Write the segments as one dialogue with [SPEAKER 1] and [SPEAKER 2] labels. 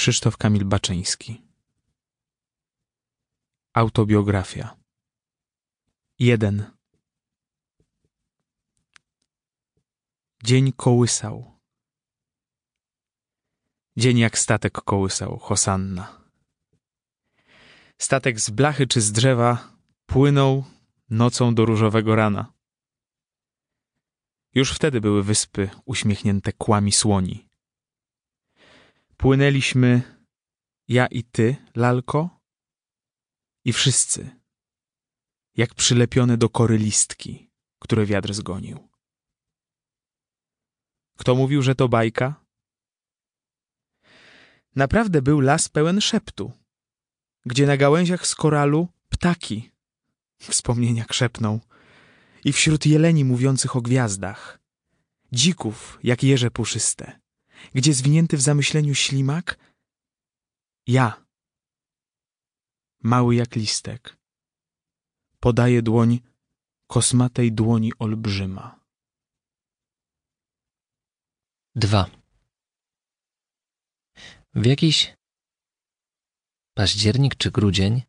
[SPEAKER 1] Krzysztof Kamil Baczyński Autobiografia 1 Dzień kołysał Dzień jak statek kołysał, Hosanna. Statek z blachy czy z drzewa płynął nocą do różowego rana. Już wtedy były wyspy uśmiechnięte kłami słoni. Płynęliśmy ja i ty, lalko, i wszyscy, jak przylepione do kory listki, które wiatr zgonił. Kto mówił, że to bajka? Naprawdę był las pełen szeptu, gdzie na gałęziach z koralu ptaki wspomnienia krzepną i wśród jeleni mówiących o gwiazdach, dzików jak jeże puszyste, gdzie zwinięty w zamyśleniu ślimak, ja, mały jak listek, podaje dłoń kosmatej dłoni olbrzyma.
[SPEAKER 2] 2. W jakiś październik czy grudzień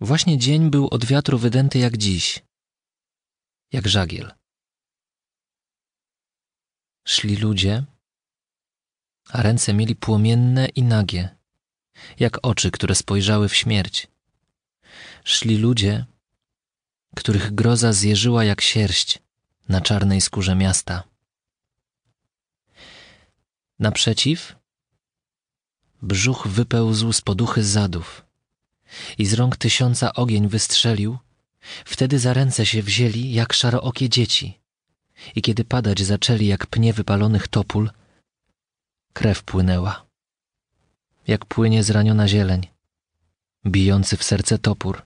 [SPEAKER 2] właśnie dzień był od wiatru wydęty jak dziś, jak żagiel. Szli ludzie, a ręce mieli płomienne i nagie, jak oczy, które spojrzały w śmierć. Szli ludzie, których groza zjeżyła jak sierść na czarnej skórze miasta. Naprzeciw brzuch wypełzł z poduchy zadów i z rąk tysiąca ogień wystrzelił, wtedy za ręce się wzięli jak szarookie dzieci i kiedy padać zaczęli jak pnie wypalonych topól, krew płynęła, jak płynie zraniona zieleń, bijący w serce topór.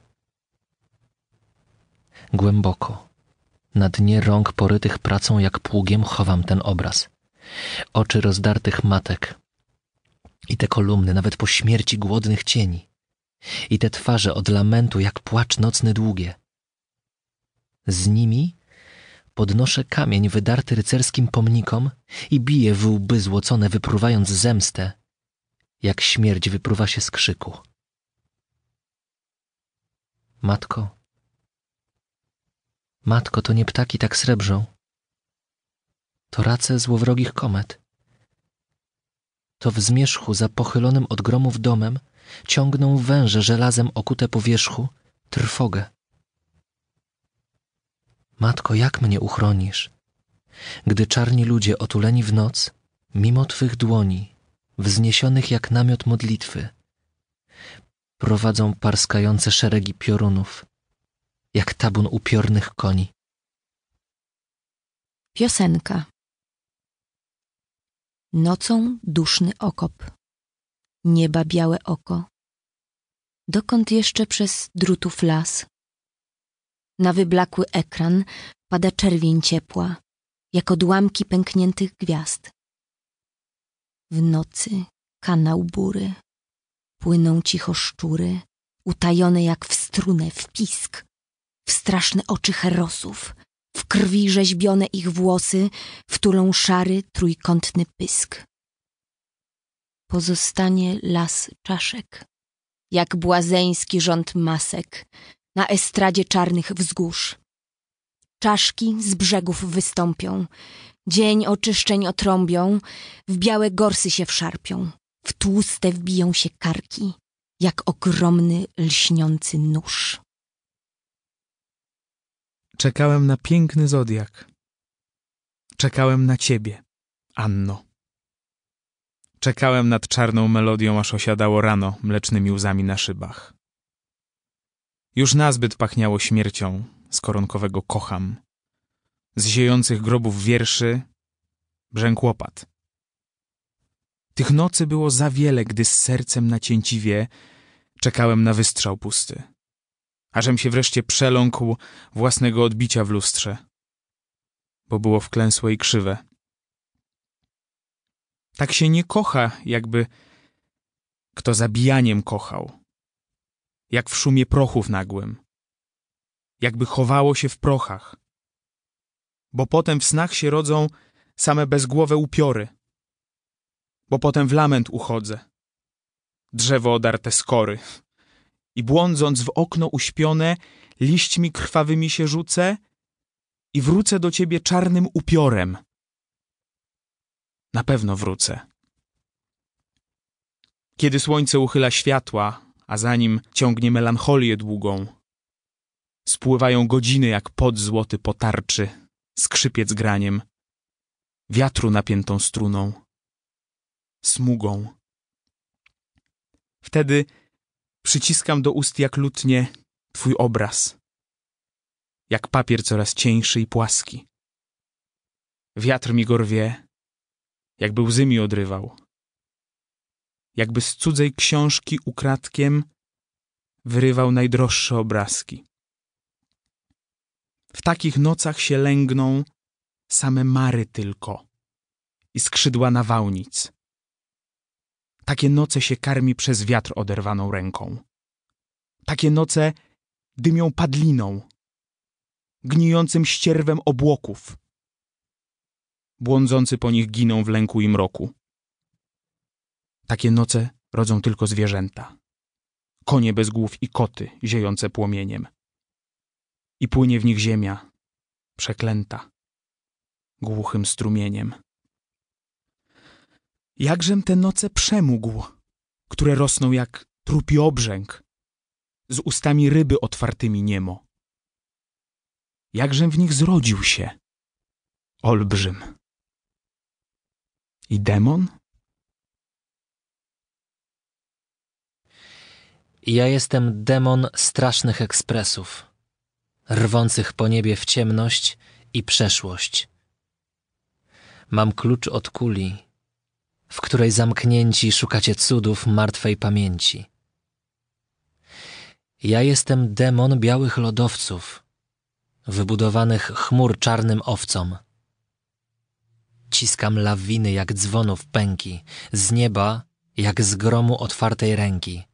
[SPEAKER 2] Głęboko, na dnie rąk porytych pracą jak pługiem chowam ten obraz. Oczy rozdartych matek i te kolumny nawet po śmierci głodnych cieni i te twarze od lamentu jak płacz nocny długie. Z nimi podnoszę kamień wydarty rycerskim pomnikom i biję w łby złocone, wypruwając zemstę, jak śmierć wypruwa się z krzyku. Matko, matko, to nie ptaki tak srebrzą, to race złowrogich komet. To w zmierzchu za pochylonym od gromów domem ciągną węże żelazem okute po wierzchu trwogę. Matko, jak mnie uchronisz, gdy czarni ludzie otuleni w noc, mimo Twych dłoni, wzniesionych jak namiot modlitwy, prowadzą parskające szeregi piorunów, jak tabun upiornych koni.
[SPEAKER 3] Piosenka Nocą duszny okop, nieba białe oko. Dokąd jeszcze przez drutów las? Na wyblakły ekran pada czerwień ciepła, jak odłamki pękniętych gwiazd. W nocy kanał bury, płyną cicho szczury, utajone jak w strunę, w pisk, w straszne oczy herosów, w krwi rzeźbione ich włosy wtulą szary, trójkątny pysk. Pozostanie las czaszek, jak błazeński rząd masek na estradzie czarnych wzgórz. Czaszki z brzegów wystąpią, dzień oczyszczeń otrąbią, w białe gorsy się wszarpią, w tłuste wbiją się karki, jak ogromny lśniący nóż.
[SPEAKER 1] Czekałem na piękny zodiak. Czekałem na ciebie, Anno. Czekałem nad czarną melodią, aż osiadało rano mlecznymi łzami na szybach. Już nazbyt pachniało śmiercią z koronkowego kocham. Z ziejących grobów wierszy brzęk łopat. Tych nocy było za wiele, gdy z sercem nacięciwie czekałem na wystrzał pusty ażem się wreszcie przeląkł własnego odbicia w lustrze, bo było wklęsłe i krzywe. Tak się nie kocha, jakby kto zabijaniem kochał, jak w szumie prochów nagłym, jakby chowało się w prochach, bo potem w snach się rodzą same bezgłowe upiory, bo potem w lament uchodzę. Drzewo odarte skory. I błądząc w okno uśpione, liśćmi krwawymi się rzucę i wrócę do ciebie czarnym upiorem. Na pewno wrócę. Kiedy słońce uchyla światła, a za nim ciągnie melancholię długą, spływają godziny jak pod złoty po tarczy, skrzypiec graniem, wiatru napiętą struną, smugą. Wtedy przyciskam do ust jak lutnie twój obraz, jak papier coraz cieńszy i płaski. Wiatr mi go rwie, jakby łzy mi odrywał. Jakby z cudzej książki ukradkiem wyrywał najdroższe obrazki. W takich nocach się lęgną same mary tylko i skrzydła nawałnic. Takie noce się karmi przez wiatr oderwaną ręką. Takie noce dymią padliną, gnijącym ścierwem obłoków. Błądzący po nich giną w lęku i mroku. Takie noce rodzą tylko zwierzęta. Konie bez głów i koty ziejące płomieniem. I płynie w nich ziemia, przeklęta, głuchym strumieniem. Jakżem te noce przemógł, które rosną jak trupi obrzęk, z ustami ryby otwartymi niemo. Jakżem w nich zrodził się, olbrzym. I demon?
[SPEAKER 2] Ja jestem demon strasznych ekspresów, rwących po niebie w ciemność i przeszłość. Mam klucz od kuli, w której zamknięci szukacie cudów martwej pamięci. Ja jestem demon białych lodowców, wybudowanych chmur czarnym owcom. Ciskam lawiny jak dzwonów pęki, z nieba jak z gromu otwartej ręki.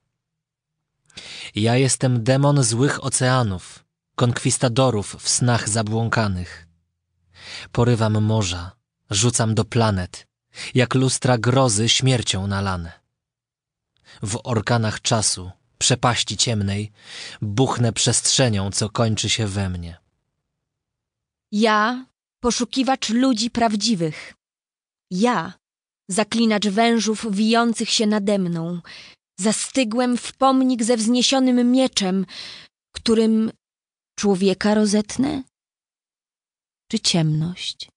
[SPEAKER 2] Ja jestem demon złych oceanów, konkwistadorów w snach zabłąkanych. Porywam morza, rzucam do planet, jak lustra grozy śmiercią nalane. W orkanach czasu, przepaści ciemnej, buchnę przestrzenią, co kończy się we mnie.
[SPEAKER 3] Ja, poszukiwacz ludzi prawdziwych. Ja, zaklinacz wężów wijących się nade mną, zastygłem w pomnik ze wzniesionym mieczem, którym człowieka rozetnę? Czy ciemność?